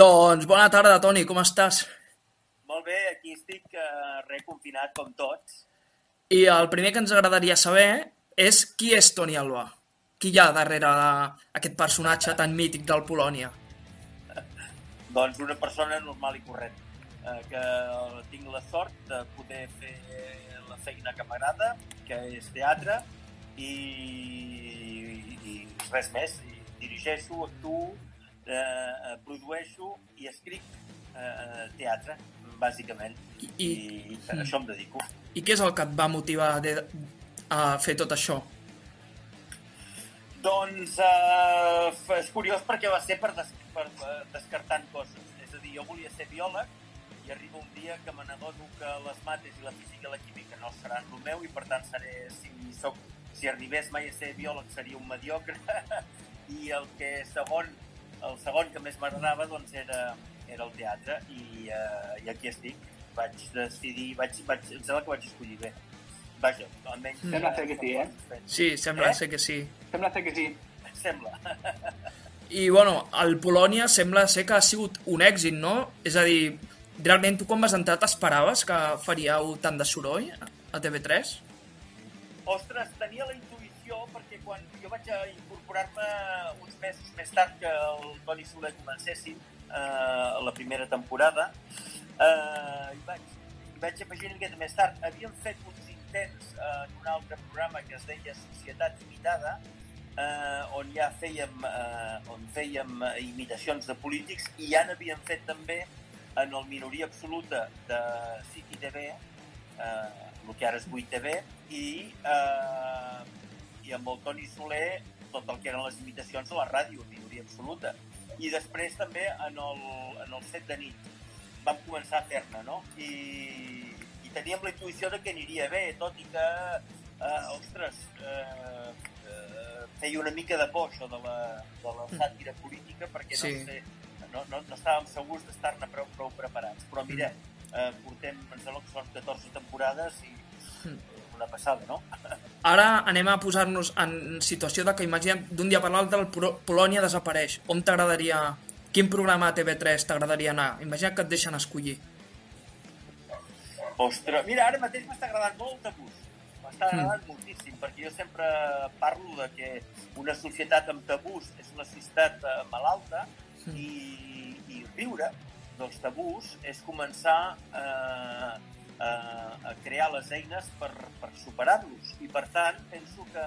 Doncs bona tarda, Toni, com estàs? Molt bé, aquí estic uh, reconfinat com tots. I el primer que ens agradaria saber és qui és Toni Alba? Qui hi ha darrere aquest personatge tan mític del Polònia? doncs una persona normal i corrent, uh, que tinc la sort de poder fer la feina que m'agrada, que és teatre, i, i, i res més. I dirigeixo, actuo, eh, produeixo i escric eh, teatre, bàsicament. I, I, I a això em dedico. I què és el que et va motivar de, a fer tot això? Doncs eh, és curiós perquè va ser per, des, per uh, descartant coses. És a dir, jo volia ser biòleg i arriba un dia que me n'adono que les mates i la física i la química no seran el meu i per tant seré, si, soc, si arribés mai a ser biòleg seria un mediocre i el que segon, el segon que més m'agradava doncs era, era el teatre i, uh, i aquí estic. Vaig decidir, vaig, vaig, em sembla que vaig escollir bé. Vaja, almenys... Sembla ser que sí, eh? Sí, sembla Eh? ser que sí. Sembla ser que sí. Sembla. I, bueno, el Polònia sembla ser que ha sigut un èxit, no? És a dir, realment tu quan vas entrar t'esperaves que faríeu tant de soroll a TV3? Ostres, tenia la quan jo vaig incorporar-me uns mesos més tard que el Toni Soler comencessin eh, la primera temporada, eh, i vaig, i vaig afegir una miqueta més tard. Havíem fet uns intents eh, en un altre programa que es deia Societat Imitada, eh, on ja fèiem, eh, on fèiem eh, imitacions de polítics i ja n'havíem fet també en el minoria absoluta de City TV, eh, el que ara és 8TV, i, eh, i amb el Toni Soler tot el que eren les imitacions a la ràdio, minoria absoluta. I després també en el, en el set de nit vam començar a fer-ne, no? I, I teníem la intuïció de que aniria bé, tot i que, eh, ostres, eh, eh, feia una mica de por això de la, de la sàtira política perquè Sí. no, sé, no, no, no estàvem segurs d'estar-ne prou, prou preparats. Però mira, eh, portem, em sembla que són 14 temporades i una passada, no? Ara anem a posar-nos en situació de que imaginem d'un dia per l'altre el Polònia desapareix. On t'agradaria... Quin programa a TV3 t'agradaria anar? Imagina que et deixen escollir. Ostres, mira, ara mateix m'està agradant molt el tabús. M'està Mm. agradant moltíssim, perquè jo sempre parlo de que una societat amb tabús és una societat eh, malalta Mm. i, i viure dels tabús és començar eh, a, crear les eines per, per superar-los. I, per tant, penso que,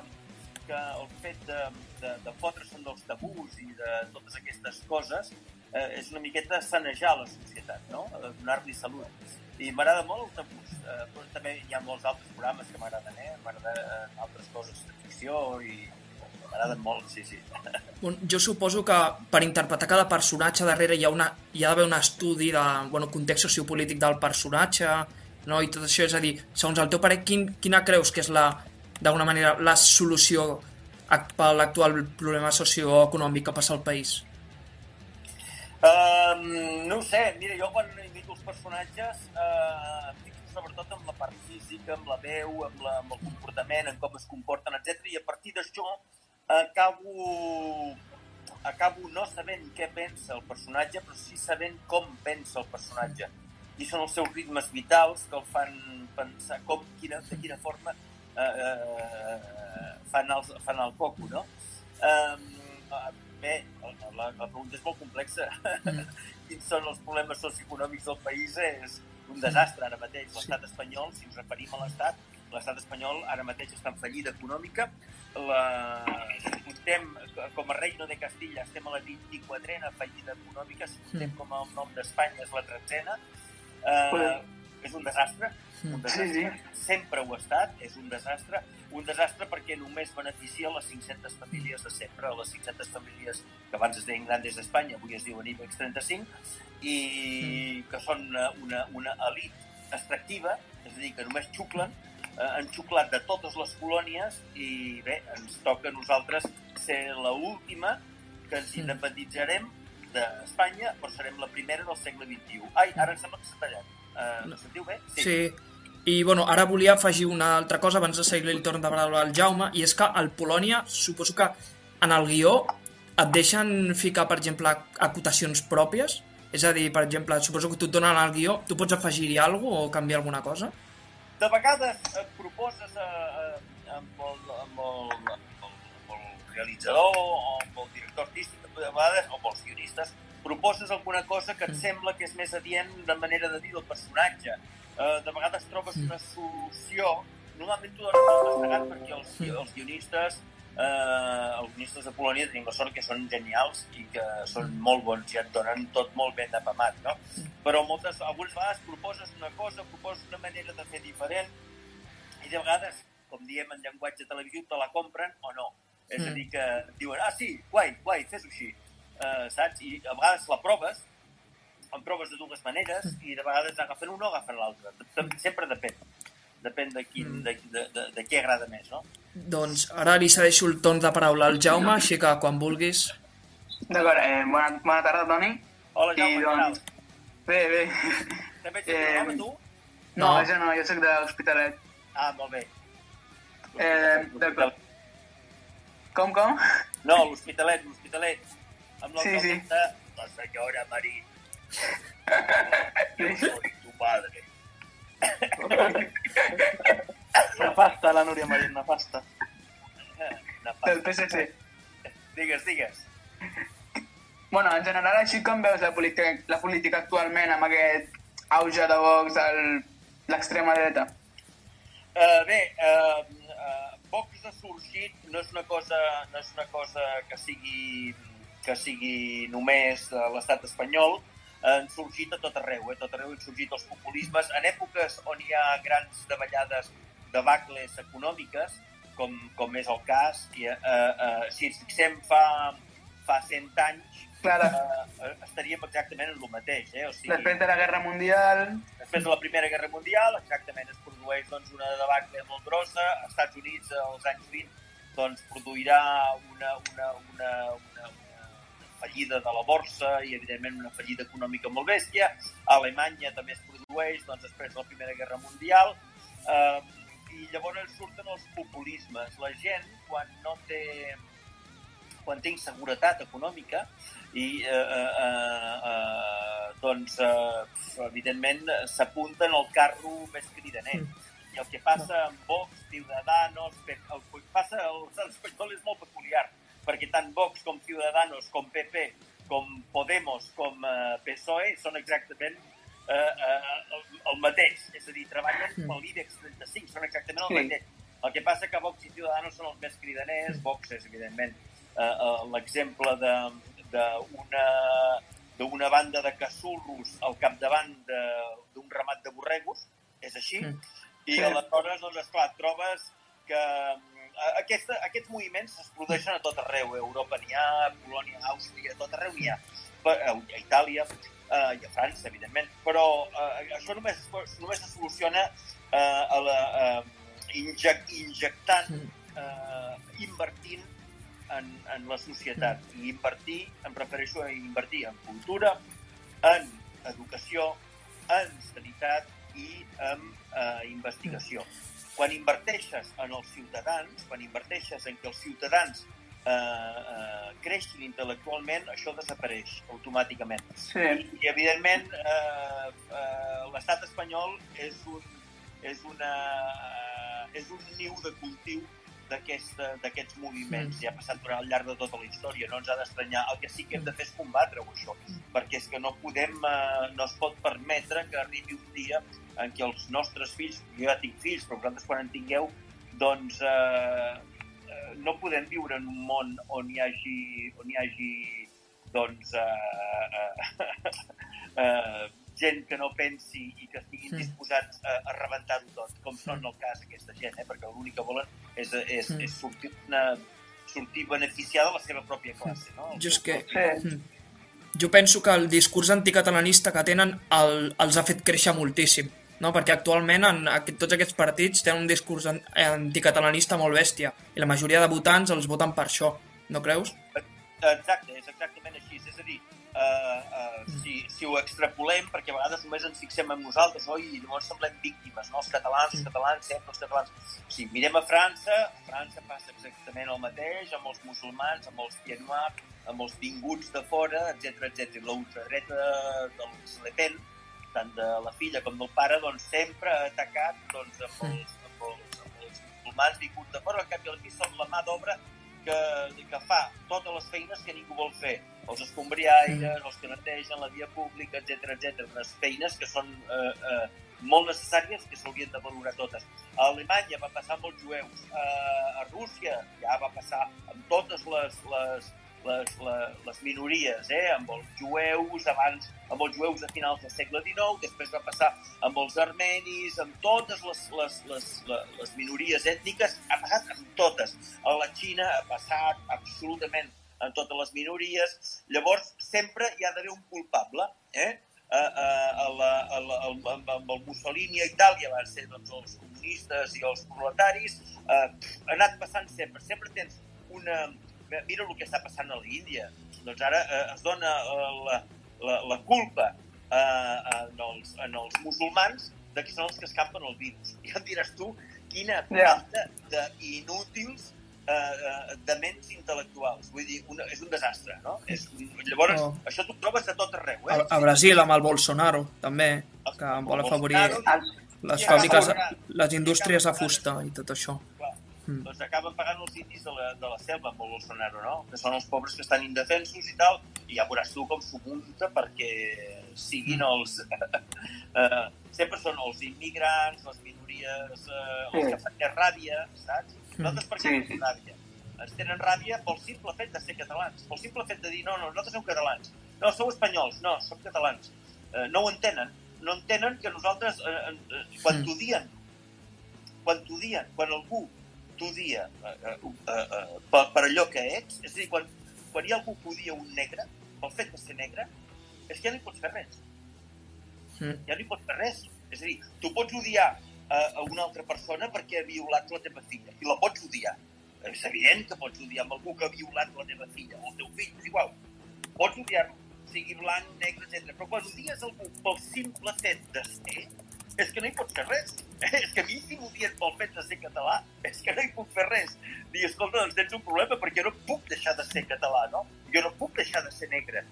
que el fet de, de, de fotre-se'n dels tabús i de totes aquestes coses eh, és una miqueta sanejar la societat, no? Eh, donar-li salut. I m'agrada molt el tabús. Eh, però també hi ha molts altres programes que m'agraden, eh? M'agraden eh, altres coses de ficció i m'agraden molt, sí, sí. Bueno, jo suposo que per interpretar cada personatge darrere hi ha, una, hi ha d'haver un estudi de bueno, context sociopolític del personatge no? i tot això, és a dir, segons el teu parer, quin, quina creus que és la, d'alguna manera la solució per l'actual problema socioeconòmic que passa al país? Um, no ho sé, mira, jo quan imito els personatges eh, em fixo sobretot en la part física, amb la veu, amb, la, amb el comportament, en com es comporten, etc. I a partir d'això acabo, acabo no sabent què pensa el personatge, però sí sabent com pensa el personatge. I són els seus ritmes vitals que el fan pensar com, quina, de quina forma eh, eh, fan, el, fan el coco, no? Eh, bé, la, la, pregunta és molt complexa. Mm. Quins són els problemes socioeconòmics del país és un desastre ara mateix. L'estat espanyol, si ens referim a l'estat, l'estat espanyol ara mateix està en fallida econòmica. La... Comptem, com a reino de Castilla estem a la 24a fallida econòmica, si comptem com el nom d'Espanya és la tretzena. Eh, és un desastre, un desastre. Sí, sí. Sempre ho ha estat, és un desastre. Un desastre perquè només beneficia les 500 famílies de sempre, les 500 famílies que abans es deien Grandes d'Espanya, avui es diuen IBEX 35, i que són una, una, una elit extractiva, és a dir, que només xuclen, eh, han xuclat de totes les colònies i bé, ens toca a nosaltres ser la última que ens independitzarem d'Espanya, però serem la primera del segle XXI. Ai, ara em sembla que s'ha tallat. Uh, no. Sentiu bé? Sí. I bueno, ara volia afegir una altra cosa abans de seguir el torn de paraula al Jaume, i és que al Polònia suposo que en el guió et deixen ficar, per exemple, acotacions pròpies, És a dir, per exemple, suposo que tu et donen el guió, tu pots afegir-hi alguna o canviar alguna cosa? De vegades et proposes a, a, amb, el, amb, el, amb, el, amb el realitzador o amb el director artístic, de vegades, o amb els guionistes, proposes alguna cosa que et sembla que és més adient de manera de dir del personatge. Uh, de vegades trobes una solució, normalment tu dones molt destacat perquè els, els guionistes eh, els guionistes de Polònia tenim la sort que són genials i que són molt bons i et donen tot molt ben apamat, no? Però moltes, algunes vegades proposes una cosa, proposes una manera de fer diferent i de vegades, com diem en llenguatge televisiu, te la compren o no. És a dir, que diuen, ah, sí, guai, guai, fes-ho així, uh, saps? I a vegades la proves, en proves de dues maneres i de vegades agafen una o agafen l'altra. Sempre depèn. Depèn de, quin, de, de, de, de què agrada més, no? Doncs ara li cedeixo el torn de paraula al Jaume, així que quan vulguis... D'acord, eh, bona, bona tarda, Toni. Hola, Jaume, I, doncs, Bé, bé. També ets de Eh, Vilanova, tu? No, No. això no, jo sóc de l'Hospitalet. Ah, molt bé. Eh, d'acord. Com, com? No, l'Hospitalet, l'Hospitalet. Amb Sí, sí. l'alcaldessa, la senyora Marín. Yo soy tu padre. Nefasta, la Núria Marín, nefasta. Del PSC. Digues, digues. Bueno, en general, així com veus la política, la política actualment amb aquest auge de Vox a l'extrema dreta? Uh, bé, uh, Vox ha sorgit, no és una cosa, no és una cosa que sigui que sigui només de l'estat espanyol, han sorgit a tot arreu, eh? a tot arreu han sorgit els populismes. En èpoques on hi ha grans davallades, debacles econòmiques, com, com és el cas, i, eh, eh, si ens fixem fa, fa 100 anys, Clara, eh, estaríem exactament en el mateix. Eh? O sigui, després de la Guerra Mundial... Després de la Primera Guerra Mundial, exactament, es produeix doncs, una debacle molt grossa. Als Estats Units, als anys 20, doncs, produirà una, una, una, una, una fallida de la borsa i, evidentment, una fallida econòmica molt bèstia. A Alemanya també es produeix doncs, després de la Primera Guerra Mundial. Eh, I llavors surten els populismes. La gent, quan no té quan té inseguretat econòmica i eh, eh, eh, doncs eh, evidentment s'apunten al carro més cridaner. I el que passa amb Vox, Ciudadanos, el que passa a l'estat espanyol és molt peculiar, perquè tant Vox com Ciudadanos, com PP, com Podemos, com eh, PSOE són exactament eh, eh, el, el mateix. És a dir, treballen pel l'IBEX 35, són exactament el Sí. mateix. El que passa que Vox i Ciudadanos són els més cridaners, Vox és, evidentment, eh, eh, l'exemple de- d'una d'una banda de casulros al capdavant de- d'un ramat de borregos, és així, Mm. i Sí. aleshores, doncs, esclar, trobes que eh, aquesta, aquests moviments es produeixen a tot arreu, a Europa n'hi ha, a Polònia, a Àustria, a tot arreu n'hi ha, a Itàlia eh, i a França, evidentment, però eh, això només, només es soluciona eh, a la, eh, injec, injectant, eh, invertint en, en la societat. I invertir, em prefereixo a invertir en cultura, en educació, en sanitat i en eh, investigació. Quan inverteixes en els ciutadans, quan inverteixes en que els ciutadans eh, eh, creixin intel·lectualment, això desapareix automàticament. Sí. I, i evidentment, eh, eh, l'estat espanyol és un, és una, eh, és un niu de cultiu d'aquests moviments. Ja ha passat durant al llarg de tota la història, no ens ha d'estranyar. El que sí que hem de fer és combatre-ho, això, perquè és que no podem, eh, no es pot permetre que arribi un dia en què els nostres fills, jo ja tinc fills, però vosaltres quan en tingueu, doncs eh, eh, no podem viure en un món on hi hagi, on hi hagi doncs, eh, eh, eh, gent que no pensi i que estiguin Mm. disposats a, a rebentar-ho tot, com són el cas aquesta gent, eh? perquè l'únic que volen és, és, Mm. és sortir, una, sortir beneficiada de la seva pròpia classe. No? El Jo és que- propi- Sí. Jo penso que el discurs anticatalanista que tenen el, els ha fet créixer moltíssim, no? perquè actualment en aquest, tots aquests partits tenen un discurs an, anticatalanista molt bèstia i la majoria de votants els voten per això, no creus? Exacte, és exactament així. És a dir, uh, uh, si, si ho extrapolem, perquè a vegades només ens fixem en nosaltres, oi? I llavors semblem víctimes, no? Els catalans, els catalans, sempre els catalans. Si mirem a França, a França passa exactament el mateix, amb els musulmans, amb els pieds noirs, amb els vinguts de fora, etc etc. La ultradreta dels Le Pen, tant de la filla com del pare, doncs sempre ha atacat doncs, amb, els, amb, els, amb els musulmans vinguts de fora, al cap i a la fi són la mà d'obra que, que fa totes les feines que ningú vol fer. Els escombriaires, els que netegen la via pública, etc etc. Unes feines que són eh, eh, molt necessàries que s'haurien de valorar totes. A Alemanya va passar amb els jueus, eh, a Rússia ja va passar amb totes les, les, les, les, minories, eh? amb els jueus, abans amb els jueus a finals del segle XIX, després va passar amb els armenis, amb totes les, les, les, les, minories ètniques, ha passat amb totes. A la Xina ha passat absolutament amb totes les minories. Llavors, sempre hi ha d'haver un culpable. Eh? a, a, a la, a la, amb, amb el Mussolini a Itàlia van ser doncs, els comunistes i els proletaris, eh, ha anat passant sempre. Sempre tens una, mira el que està passant a l'Índia. Doncs ara eh, es dona eh, la, la, la culpa eh, en, els, en els musulmans de que són els que escampen el virus. I ja em diràs tu quina planta yeah. d'inútils eh, eh, de ments intel·lectuals. Vull dir, una, és un desastre, no? És un, llavors, oh. això t'ho trobes a tot arreu, eh? A, a Brasil, amb el Bolsonaro, també, que el, vol afavorir les fàbriques, les indústries de fusta i tot això. Mm. doncs acaben pagant els indis de la, de la selva amb el Bolsonaro, no? Que són els pobres que estan indefensos i tal, i ja veuràs tu com s'ho munta perquè siguin mm. els... uh, sempre són els immigrants, les minories, uh, els que fan que ràbia, saps? Mm. Nosaltres per què sí. ràbia? Ens tenen ràbia pel simple fet de ser catalans, pel simple fet de dir, no, no, nosaltres som catalans. No, sou espanyols, no, som catalans. Uh, no ho entenen, no entenen que nosaltres, uh, uh, quan mm. t'odien, quan t'odien, quan algú t'odia eh, eh, eh, eh, per, per allò que ets, és a dir, quan, quan hi ha algú que odia un negre, pel fet de ser negre, és que ja no hi pots fer res. Mm. Ja no hi pots fer res. És a dir, tu pots odiar a, a una altra persona perquè ha violat la teva filla, i la pots odiar. És evident que pots odiar amb algú que ha violat la teva filla o el teu fill, és igual. Pots odiar-lo, sigui blanc, negre, etc. Però quan odies algú pel simple fet de ser, és que no hi pots fer res. És que a mi si m'odien pel fet de ser català, és que no hi puc fer res. Dir, escolta, doncs tens un problema perquè no puc deixar de ser català, no? Jo no puc deixar de ser negre.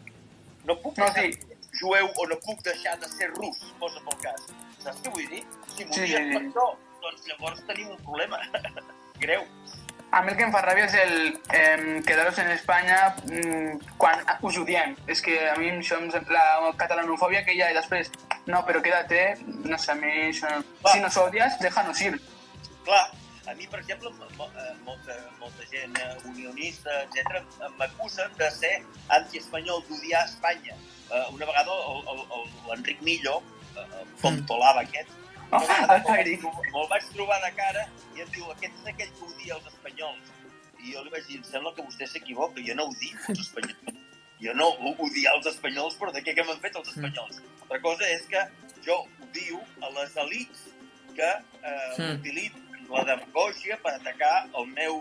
No puc no, deixar sí. de ser jueu o no puc deixar de ser rus, posa pel cas. Saps què vull dir? Si m'odien sí, sí, per això, doncs llavors tenim un problema greu. A mi el que em fa ràbia és el eh, quedar-nos en Espanya mm, quan us odiem. És que a mi això, la catalanofòbia que hi ha i després, no, però quédate, no sé, a mi això... Clar. Si nos odies, déjanos ir. Clar, a mi, per exemple, eh, molta, molta gent eh, unionista, etc m'acusen de ser antiespanyol, d'odiar Espanya. Uh, una vegada l'Enric Millo, uh, el Fontolava aquest, Me'l vaig trobar de cara i em diu, aquest és aquell que odia els espanyols. I jo li vaig dir, em sembla que vostè s'equivoca, jo no odio els espanyols. Jo no odiar els espanyols, però de què que m'han fet els espanyols? Altra cosa és que jo odio a les elites que eh, mm. utilitzen la demagògia per atacar el meu,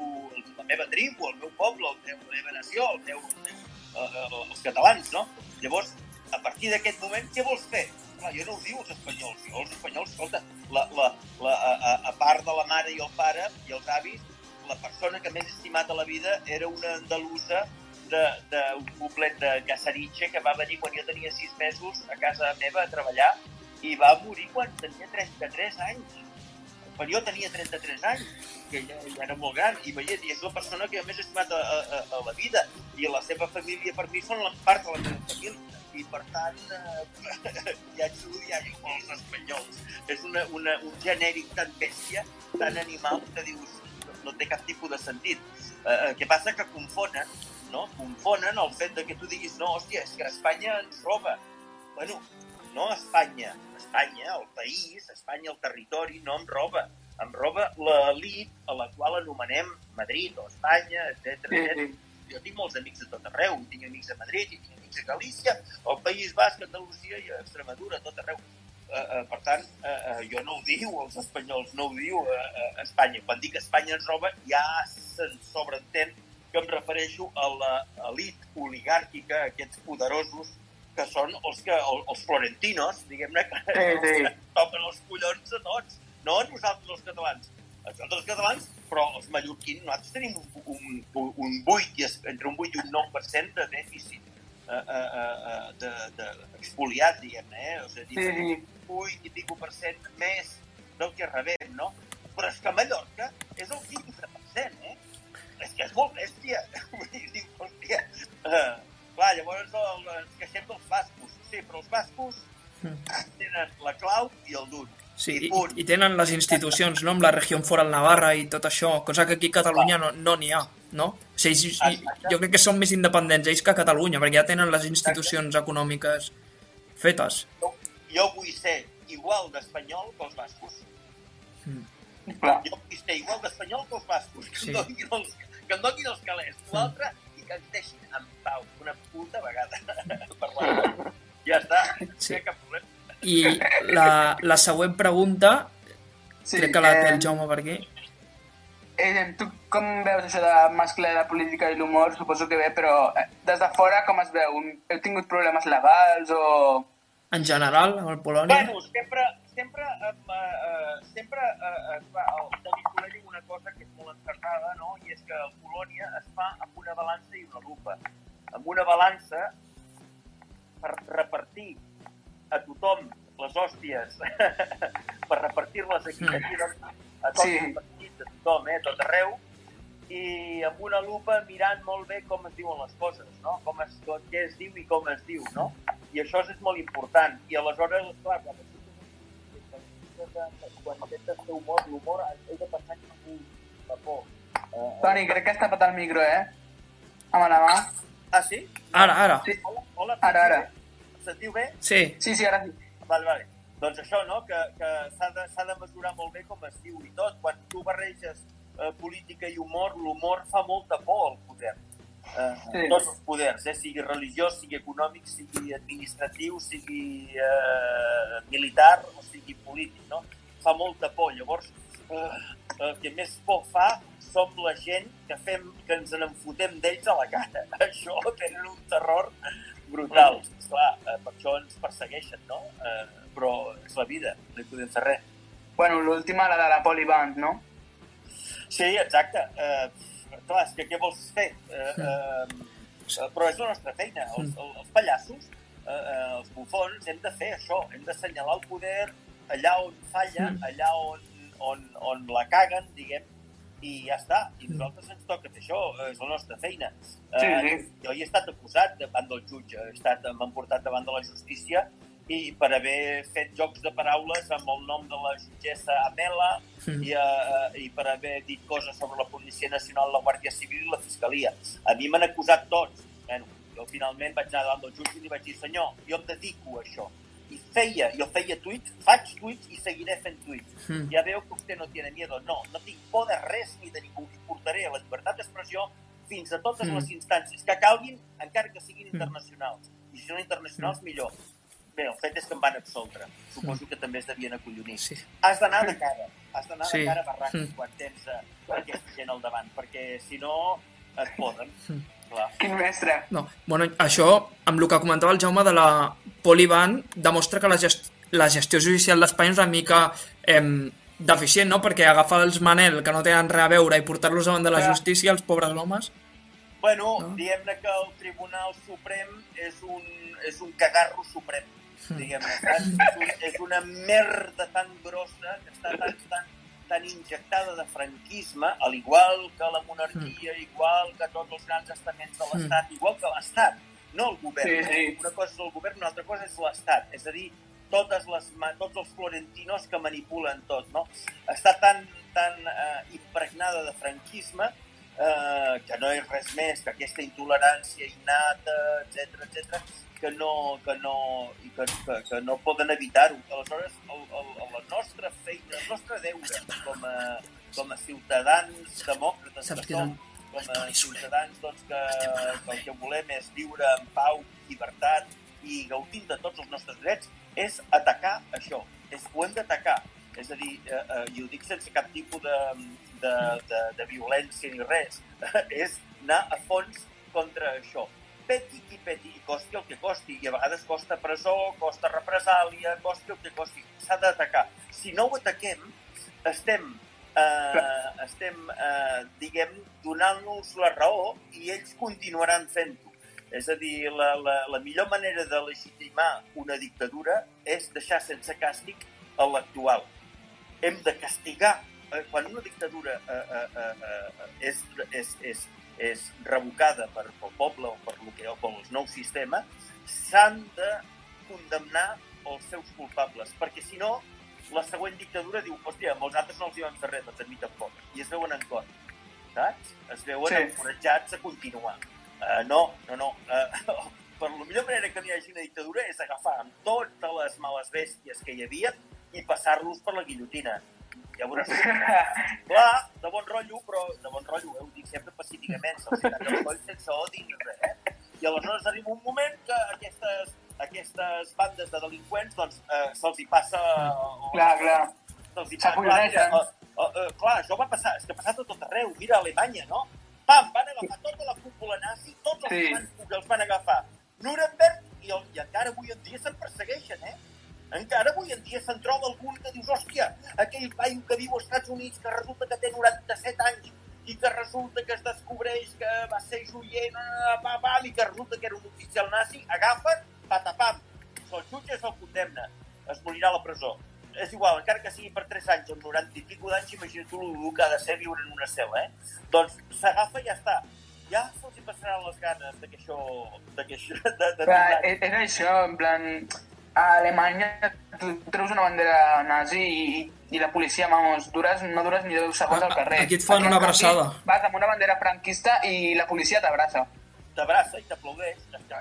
la meva tribu, el meu poble, el meu, la meva nació, el meu, el meu, eh, els catalans, no? Llavors, a partir d'aquest moment, què vols fer? Clar, jo no ho diu els espanyols. Jo, els espanyols, escolta, la, la, la, a, a part de la mare i el pare i els avis, la persona que més estimat a la vida era una andalusa d'un poblet de Casaritxe que va venir quan jo tenia sis mesos a casa meva a treballar i va morir quan tenia 33 anys. Quan jo tenia 33 anys, que ja, ja era molt gran, i veia, és la persona que més estimat a, a, a la vida, i la seva família per mi són la part de la meva família i per tant eh, ja d'odiar jo els espanyols. És una, una, un genèric tan bèstia, tan animal, que dius no té cap tipus de sentit. Eh, el que passa que confonen, no? Confonen el fet de que tu diguis no, hòstia, és que Espanya ens roba. Bueno, no Espanya, Espanya, el país, Espanya, el territori, no em roba. Em roba l'elit a la qual anomenem Madrid o Espanya, etc. Jo tinc molts amics de tot arreu, tinc amics a Madrid, tinc amics a Galícia, al País Basc, Andalusia i a Extremadura, a tot arreu. Uh, uh, per tant, uh, uh, jo no ho diu els espanyols, no ho diu uh, uh, Espanya. Quan dic Espanya ens roba, ja se'n sobreentén que em refereixo a l'elit oligàrquica, aquests poderosos que són els, que, els florentinos, diguem-ne, que, sí, sí. que toquen els collons a tots, no a nosaltres els catalans, Això els catalans, però els mallorquins, nosaltres tenim un, un, un, un 8, i es- entre un 8 i un 9% de dèficit eh, eh, eh, de, de, expoliat, diguem-ne, eh? O sigui, Sí, sí. 8 i pico per cent més del que rebem, no? Però és que Mallorca és el 15%, eh? És que és molt bèstia. Diu, hòstia... Uh, clar, llavors el, ens queixem dels bascos. Sí, però els bascos tenen la clau i el dun. Sí, I i, i tenen les institucions, no? Amb la regió foral Navarra i tot això, cosa que aquí a Catalunya no n'hi no ha, no? O sigui, jo crec que són més independents ells que a Catalunya, perquè ja tenen les institucions econòmiques fetes. Jo, jo vull ser igual d'espanyol que els bascos. Clar. Jo vull ser igual d'espanyol que els bascos. Que, Sí. em donin els, que em donin els calés. L'altre, i que ens deixin en pau una puta vegada per l'altre. Ja està, Sí. no hi ha cap problema. I la, la següent pregunta, Sí, crec que la té eh, el Jaume per aquí. Eh, tu com veus això de mesclar la política i l'humor? Suposo que bé, però eh, des de fora com es veu? Heu tingut problemes legals o... En general, al Polònia. Bueno, sempre, sempre, eh, eh, sempre eh, es fa, el Soler diu una cosa que és molt encertada, no? i és que el Polònia es fa amb una balança i una lupa. Amb una balança per repartir a tothom les hòsties, per repartir-les equitativament a tots Sí. A tothom, eh, tot arreu, i amb una lupa mirant molt bé com es diuen les coses, no? Com es, com, què es diu i com es diu, no? I això és molt important. I aleshores, clar, quan quan intentes fer humor, l'humor heu de pensar que no la por. Eh, Toni, crec que has tapat el micro, eh? Amb la mà. Ah, sí? Ara, ara. Sí, Hola, hola. Ara, ara. Em sentiu bé? Sí, sí, sí ara sí. Vale, vale. Doncs això, no?, que, que s'ha de, de mesurar molt bé com es diu i tot. Quan tu barreges eh, política i humor, l'humor fa molta por al poder. Eh, Sí. Tots els poders, eh? sigui religiós, sigui econòmic, sigui administratiu, sigui eh, militar o sigui polític, no? Fa molta por. Llavors, eh, el que més por fa som la gent que fem que ens en enfotem d'ells a la cara. Això tenen un terror brutal. Esclar, eh, per això ens persegueixen, no? Eh, però és la vida, no hi podem fer res. Bueno, l'última, la de la Polyband, no? Sí, exacte. Eh, clar, és que què vols fer? Eh, eh, però és la nostra feina. Els, el- els pallassos, eh, eh, els bufons, hem de fer això. Hem d'assenyalar el poder allà on falla, allà on, on, on la caguen, diguem, i ja està. I nosaltres ens toca fer això, eh, és la nostra feina. Sí, Eh, sí. Jo hi he estat acusat davant del jutge, he estat, m'han portat davant de la justícia i per haver fet jocs de paraules amb el nom de la jutgessa Amela Mm. i, uh, i per haver dit coses sobre la Policia Nacional, la Guàrdia Civil i la Fiscalia. A mi m'han acusat tots. Bueno, jo finalment vaig anar davant del jutge i li vaig dir senyor, jo em dedico a això. I feia, jo feia tuits, faig tuits i seguiré fent tuits. Mm. Ja veu que usted no tiene miedo. No, no tinc por de res ni de ningú. I portaré la llibertat d'expressió fins a totes Mm. les instàncies que calguin, encara que siguin internacionals. I si no internacionals, millor. Bé, el fet és que em van absoldre. Suposo que també es devien acollonir. sí. Has d'anar de cara. Has d'anar Sí. de cara a Mm. quan tens eh, aquesta gent al davant, perquè si no et poden. Mm. Clar. Quin mestre. No, bueno, això, amb el que comentava el Jaume de la Poliban, demostra que la, gest la gestió judicial d'Espanya és una mica eh, deficient, no? Perquè agafar els Manel, que no tenen res a veure, i portar-los davant de la Clar. justícia, els pobres homes... Bueno, No? diguem-ne que el Tribunal Suprem és un, és un cagarro suprem, diguem-ne. saps? És, un, és una merda tan grossa que està tan, tan, tan injectada de franquisme, al igual que la monarquia, igual que tots els grans estaments de l'Estat, igual que l'Estat, no el govern. Sí, sí. Una cosa és el govern, una altra cosa és l'Estat. És a dir, totes les, tots els florentinos que manipulen tot, no? Està tan, tan eh, impregnada de franquisme eh, que no és res més que aquesta intolerància innata, etc etc que no, que no, i que, que, que no poden evitar-ho. Aleshores, el, el, el, la nostra feina, el nostre deure com a, com a ciutadans demòcrates que som, com a ciutadans doncs, que, que el que volem és viure en pau, llibertat i gaudint de tots els nostres drets, és atacar això. És, ho hem d'atacar. És a dir, eh, eh, i ho dic sense cap tipus de, de, de, de violència ni res, és anar a fons contra això. Peti qui peti, i costi el que costi, i a vegades costa presó, costa represàlia, costi el que costi. S'ha d'atacar. Si no ho ataquem, estem eh, estem, eh, diguem, donant-nos la raó i ells continuaran fent-ho. És a dir, la, la, la millor manera de legitimar una dictadura és deixar sense càstig l'actual. Hem de castigar. Eh, quan una dictadura eh, eh, eh, eh, és, és, és, és revocada per, pel poble o per, lo que, o pel nou sistema, s'han de condemnar els seus culpables, perquè si no, la següent dictadura diu, hòstia, amb els altres no els hi van fer res, doncs a mi tampoc. I es veuen en contra, saps? Es veuen Sí. sí. encoratjats a continuar. Uh, no, no, no. Uh, per la millor manera que no hi hagi una dictadura és agafar amb totes les males bèsties que hi havia i passar-los per la guillotina. Ja veuràs. Clar, de bon rotllo, però de bon rotllo, eh? ho dic sempre pacíficament, se'ls talla el coll sense odi ni res. Eh? I aleshores arriba un moment que aquestes, aquestes bandes de delinqüents doncs, eh, se'ls hi passa... O, Clar, clar. Se'ls hi S'acolloneixen. Clar, uh, clar, això va passar, és que ha passat a tot arreu. Mira, a Alemanya, no? Pam, van agafar tota la cúpula nazi, tots els Sí. els van agafar. Nuremberg, i, el, i encara avui en dia se'n persegueixen, eh? Encara avui en dia se'n troba algun que dius, hòstia, aquell paio que viu als Estats Units que resulta que té 97 anys i que resulta que es descobreix que va ser joient, pam, pam, i que resulta que era un oficial nazi, agafen, patapam, se'l jutge se'l condemna. Es morirà a la presó. És igual, encara que sigui per 3 anys o 90 i pico d'anys, imagina't tu el que ha de ser viure en una cel·la, eh? Doncs s'agafa i ja està. Ja se'ls hi passaran les ganes de que això... De que això de, de, és això, en plan, a Alemanya tu treus una bandera nazi i, i la policia, vamos, dures, no dures ni 10 segons al carrer. Aquí et fan una en canvi, abraçada. Vas amb una bandera franquista i la policia t'abraça. t'abraça i t'aplaudeix.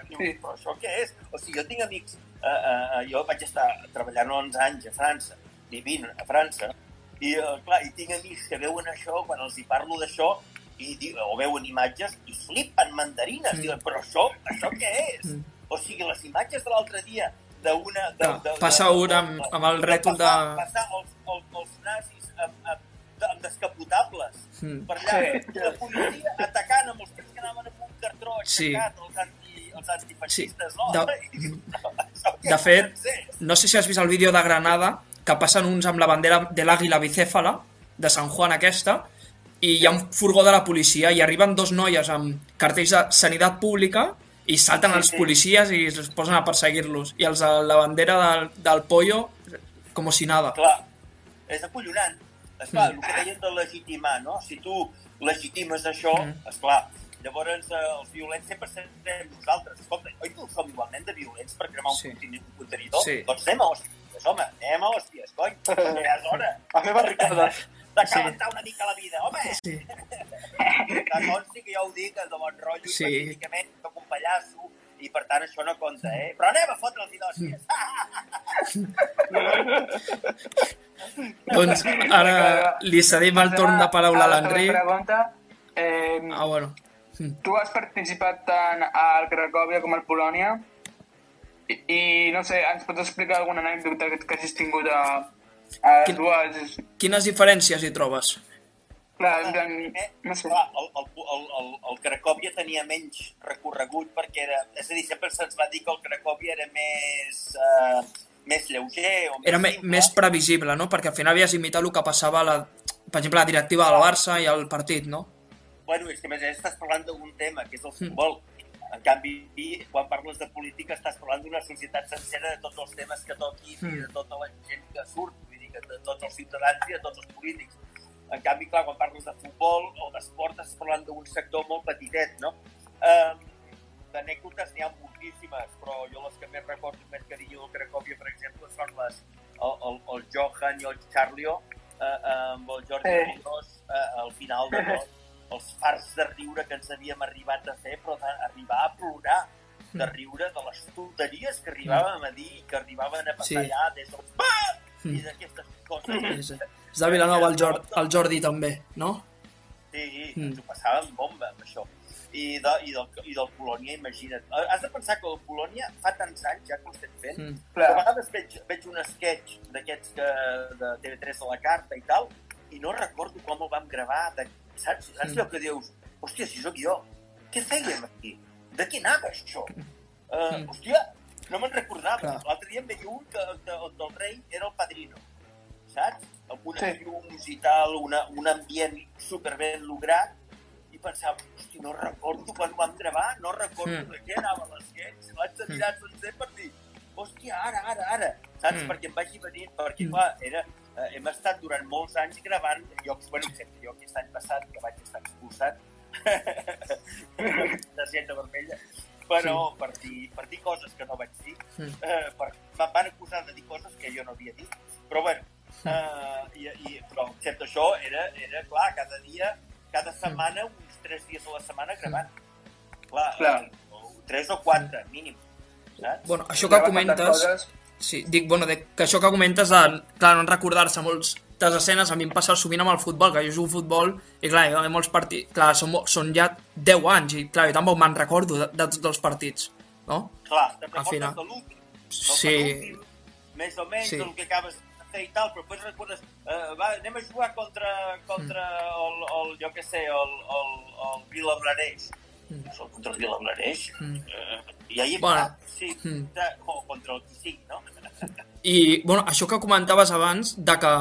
Sí. Però això què és? O sigui, jo tinc amics... Uh, uh, jo vaig estar treballant 11 anys a França, vivint a França, i, uh, clar, i tinc amics que veuen això, quan els hi parlo d'això, i o veuen imatges i flipen mandarines. Mm. Diuen, però això, això què és? Mm. O sigui, les imatges de l'altre dia d'una... de- de- passa de- un amb- amb el rètol de- Passar, passar els, els, els nazis amb, amb, amb descapotables Mm. per allà, Sí. i la policia atacant amb els tios que anaven amb un cartró Sí. aixecat, els, anti, els antifeixistes, Sí. no? De- I dius, "No, això què De fet, pot ser?" no sé si has vist el vídeo de Granada, que passen uns amb la bandera de l'àguila bicèfala, de Sant Juan aquesta, i hi ha un furgó de la policia i arriben dos noies amb cartells de sanitat pública i salten Sí, els sí. policies i es posen a perseguir-los. I els de la bandera del, del pollo, com si nada. Clar, és acollonant. Esclar, Mm. el que deien de legitimar, no? Si tu legitimes això, Mm. esclar, llavors eh, els violents sempre serem nosaltres. Escolta, oi que som igualment de violents per cremar un, Sí. un contenidor? Sí. Doncs anem a hòsties, home, anem a hòsties, cony, ja és hora A fer barricades. De calentar una mica la vida, home! Sí. Que consti que jo ho dic, de bon rotllo, Sí. sí. pacíficament, soc un pallasso, i per tant això no compta, eh? Però anem a fotre'ls i d'hòsties. Doncs ara li cedim el torn de paraula a l'Enric. La pregunta, eh, Ah, bueno. Tu has participat tant al Cracòvia com al Polònia i, i no sé, ens pots explicar alguna anècdota que, que hagis tingut a, Quin- dues... Quines diferències hi trobes? Clar, Eh, no sé. Clar, el, el, el, el, el Cracòvia tenia menys recorregut perquè era... És a dir, sempre se'ns va dir que el Cracòvia era més, uh, més lleuger o més Era me, simple. més previsible, no? Perquè al final havies imitat el que passava a la, per exemple, a la directiva del Barça i al partit, no? Bueno, és que a més estàs parlant d'un tema, que és Mm. el futbol. En canvi, quan parles de política estàs parlant d'una societat sencera de tots els temes que toquin i Mm. de tota la gent que surt, que de tots els ciutadans i de tots els polítics. En canvi, clar, quan parles de futbol o d'esport estàs parlant d'un sector molt petitet, no? Um, D'anècdotes n'hi ha moltíssimes, però jo les que més recordo més carinyo del Cracòvia, per exemple, són les, el, el, el Johan i el Charlio, eh, amb el Jordi Eh. Ríos, eh, al final de tot, els fars de riure que ens havíem arribat a fer, però d'arribar a plorar, de riure de les tonteries que arribàvem a dir i que arribaven a passar Sí. allà des del PAM! Mm. I d'aquestes coses. És, és de Vilanova el, Jor, el Jordi també, no? Sí, Mm. ens ho passàvem bomba amb això. I, de, i, del, I del Polònia, imagina't. Has de pensar que el Polònia fa tants anys ja que ho estem fent, Mm. que a vegades veig, veig un sketch d'aquests que de TV3 a la carta i tal, i no recordo com el vam gravar, de, saps? Saps Mm. allò que dius, hòstia, si sóc jo, què fèiem aquí? De què anava això? Uh, Mm. hòstia, no me'n recordava. L'altre dia em veia un que, que, on el rei era el padrino, saps? El unes Sí. llums i tal, una, un ambient super ben lograt, i pensava, hosti, no recordo quan ho vam gravar, no recordo Mm. de què anava l'esquetx, l'haig de mirar sencer per dir, hòstia, ara, ara, ara, saps? Mm. Perquè em vagi venint, perquè, Mm. clar, era, eh, hem estat durant molts anys gravant llocs, bueno, excepte jo aquest any passat, que vaig estar expulsat, de Seta Vermella, però per, dir, per dir coses que no vaig dir, Mm. eh, per, em van acusar de dir coses que jo no havia dit, però bueno, eh, i, i, però excepte això, era, era clar, cada dia, cada setmana, uns tres dies a la setmana gravant. Clar, Clar. eh, o tres o quatre, mínim, saps? Bueno, això que Grava comentes... coses. Sí, dic, bueno, de, que això que comentes de, clar, no recordar-se moltes escenes, a mi em passa sovint amb el futbol, que jo jugo a futbol, i clar, hi ha molts partits, clar, són, són ja 10 anys, i clar, jo tampoc me'n recordo de, de tots els partits, no? Clar, te'n recordes de l'últim. del Sí. Més o menys Sí. sí. el que acabes de fer i tal, però després recordes, eh, va, anem a jugar contra, contra el, el, jo què sé, el, el, el Vilablareix. Mm. Mm. Contra el Vilablareix? Mm. Eh, I ahir, Bueno. ah, sí, Mm. o contra el qui sigui, no? I, bueno, això que comentaves abans, de que,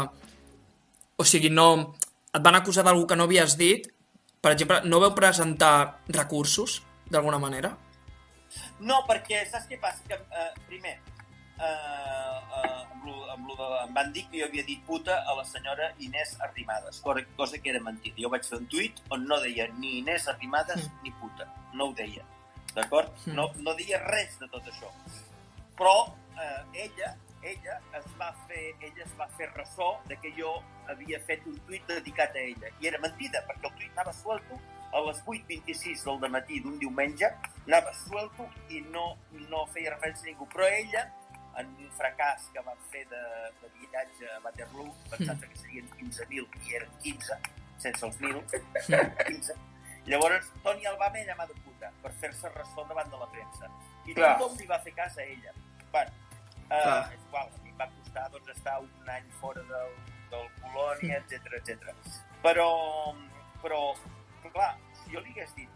o sigui, no, et van acusar d'algú que no havies dit, per exemple, no veu presentar recursos, d'alguna manera? No, perquè saps què passa? Que, eh, primer, eh, eh, amb lo, amb lo de, em van dir que jo havia dit puta a la senyora Inés Arrimadas, cosa, cosa que era mentida. Jo vaig fer un tuit on no deia ni Inés Arrimadas Mm. ni puta. No ho deia. D'acord? Mm. No, no deia res de tot això. Però eh, ella, ella es va fer, ella es va fer ressò de que jo havia fet un tuit dedicat a ella. I era mentida, perquè el tuit anava suelto a les 8.26 del matí d'un diumenge, anava suelto i no, no feia referència a ningú. Però ella, en un fracàs que van fer de, de viatge a Waterloo, pensant que serien 15.000 i eren 15, sense els 1.000, 15. Llavors, Toni el va llamar de puta per fer-se ressò davant de la premsa. I Clar. tothom li va fer cas a ella. Bueno, Clar. és igual, a mi em va costar doncs, estar un any fora del, del Colònia, etc etc. Però, però, però, clar, si jo li hagués dit,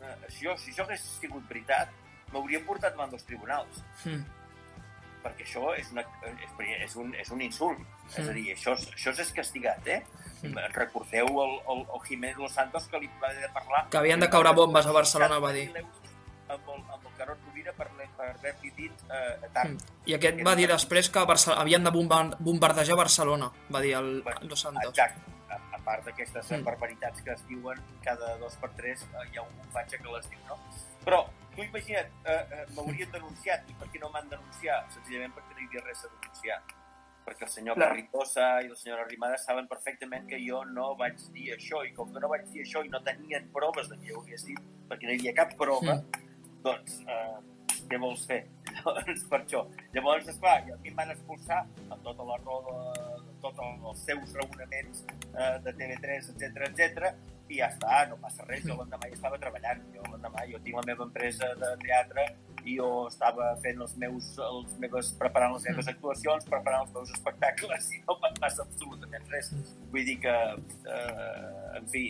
eh, si, jo, si això hagués sigut veritat, m'haurien portat davant dels tribunals Mm. perquè això és, una, és, és, un, és un insult. Mm. És a dir, això, això és castigat, eh? Mm. Recordeu el, el, el Jiménez Los Santos que li va parlar... Que havien de caure bombes a Barcelona, va dir. 60.000 euros Amb el, amb el Carot Rovira per, per haver-li dit eh, tard. Mm. I aquest va dir després que Barça, havien de bombar, bombardejar Barcelona, va dir el Los Santos. Exacte. A, a part d'aquestes Mm. barbaritats que es diuen cada dos per tres, eh, hi ha un fatge que les diu, no? Però, tu imagina't, eh, eh, m'haurien denunciat. I per què no m'han denunciat? Senzillament perquè no hi havia res a denunciar. Perquè el senyor Clar. Carrizosa i la senyora Arrimadas saben perfectament que jo no vaig dir això, i com que no vaig dir això i no tenien proves de que ho hagués dit, perquè no hi havia cap prova, Mm. Doncs, eh, què vols fer? Llavors, per això. Llavors, esclar, a mi em van expulsar amb tota la roda, tots els seus raonaments eh, de TV3, etc etc i ja està, no passa res, jo l'endemà ja estava treballant, jo l'endemà, jo tinc la meva empresa de teatre i jo estava fent els meus, els meves, preparant les meves actuacions, preparant els meus espectacles i no em passa absolutament res. Vull dir que, eh, en fi,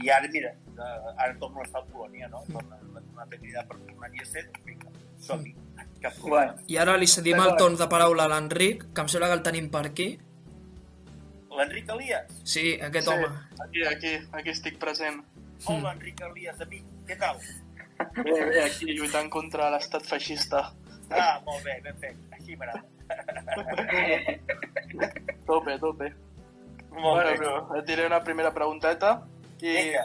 i ara, mira, eh, ara torno a estar a Polònia, no? Torno, m'ha tornat a cridar per tornar-hi a ser, doncs vinga, som-hi, problema. Bueno, I ara li cedim el torn de paraula a l'Enric, que em sembla que el tenim per aquí. L'Enric Elias. Sí, aquest Sí, home. aquí, aquí, aquí estic present. Hola, Enric Elias, amic, què tal? Bé, bé, aquí lluitant contra l'estat feixista. Ah, molt bé, ben fet, així m'agrada. Tope, tope. Molt bueno, bé. però et diré una primera pregunteta. I, Vinga.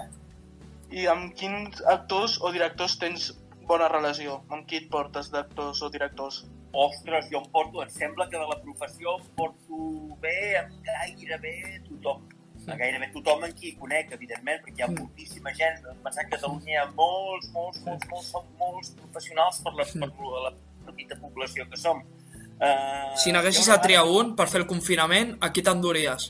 I amb quins actors o directors tens bona relació? Amb qui et portes d'actors o directors? Ostres, jo em porto, em sembla que de la professió em porto bé amb gairebé tothom. A gairebé tothom en qui conec, evidentment, perquè hi ha moltíssima gent. Pensar que a Catalunya hi ha molts, molts, molts, molts, som molts professionals per la, per la petita població que som. Uh, Si n'haguessis de triar un per fer el confinament, a qui t'enduries?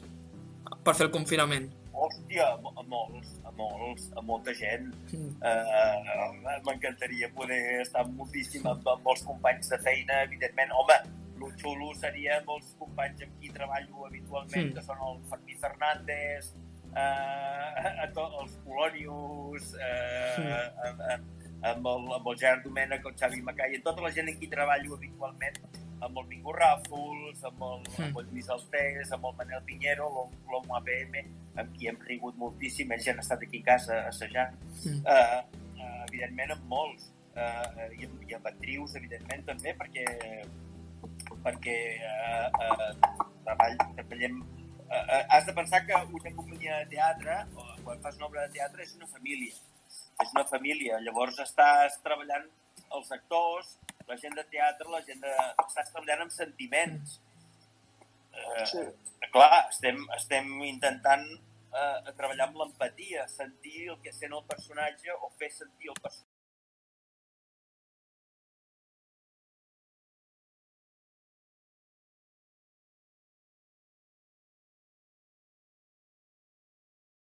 Per fer el confinament. Hòstia, a, mo- a molts, a molts, a molta gent. Mm. Uh, M'encantaria poder estar moltíssim amb, amb molts companys de feina, evidentment. Home, el xulo seria els companys amb qui treballo habitualment, Mm. que són el Fermí Fernández, uh, els Polonius, uh, amb, amb, amb, el, amb el Gerard Domènech, el Xavi Macai, tota la gent amb qui treballo habitualment, amb el Mingo Ràfols, amb el, mm. amb el Lluís Altés, amb el Manel Pinheiro, l'Homo APM, amb qui hem rigut moltíssim, ells ja han estat aquí a casa assajant, mm. uh, uh, evidentment amb molts, uh, i, amb, i amb actrius, evidentment, també, perquè perquè uh, uh, treball, treballem... Uh, uh, has de pensar que una companyia de teatre, o quan fas una obra de teatre, és una família. És una família. Llavors estàs treballant els actors, la gent de teatre, la gent de... Estàs treballant amb sentiments. Eh, sí. Clar, estem, estem intentant eh, treballar amb l'empatia, sentir el que sent el personatge o fer sentir el personatge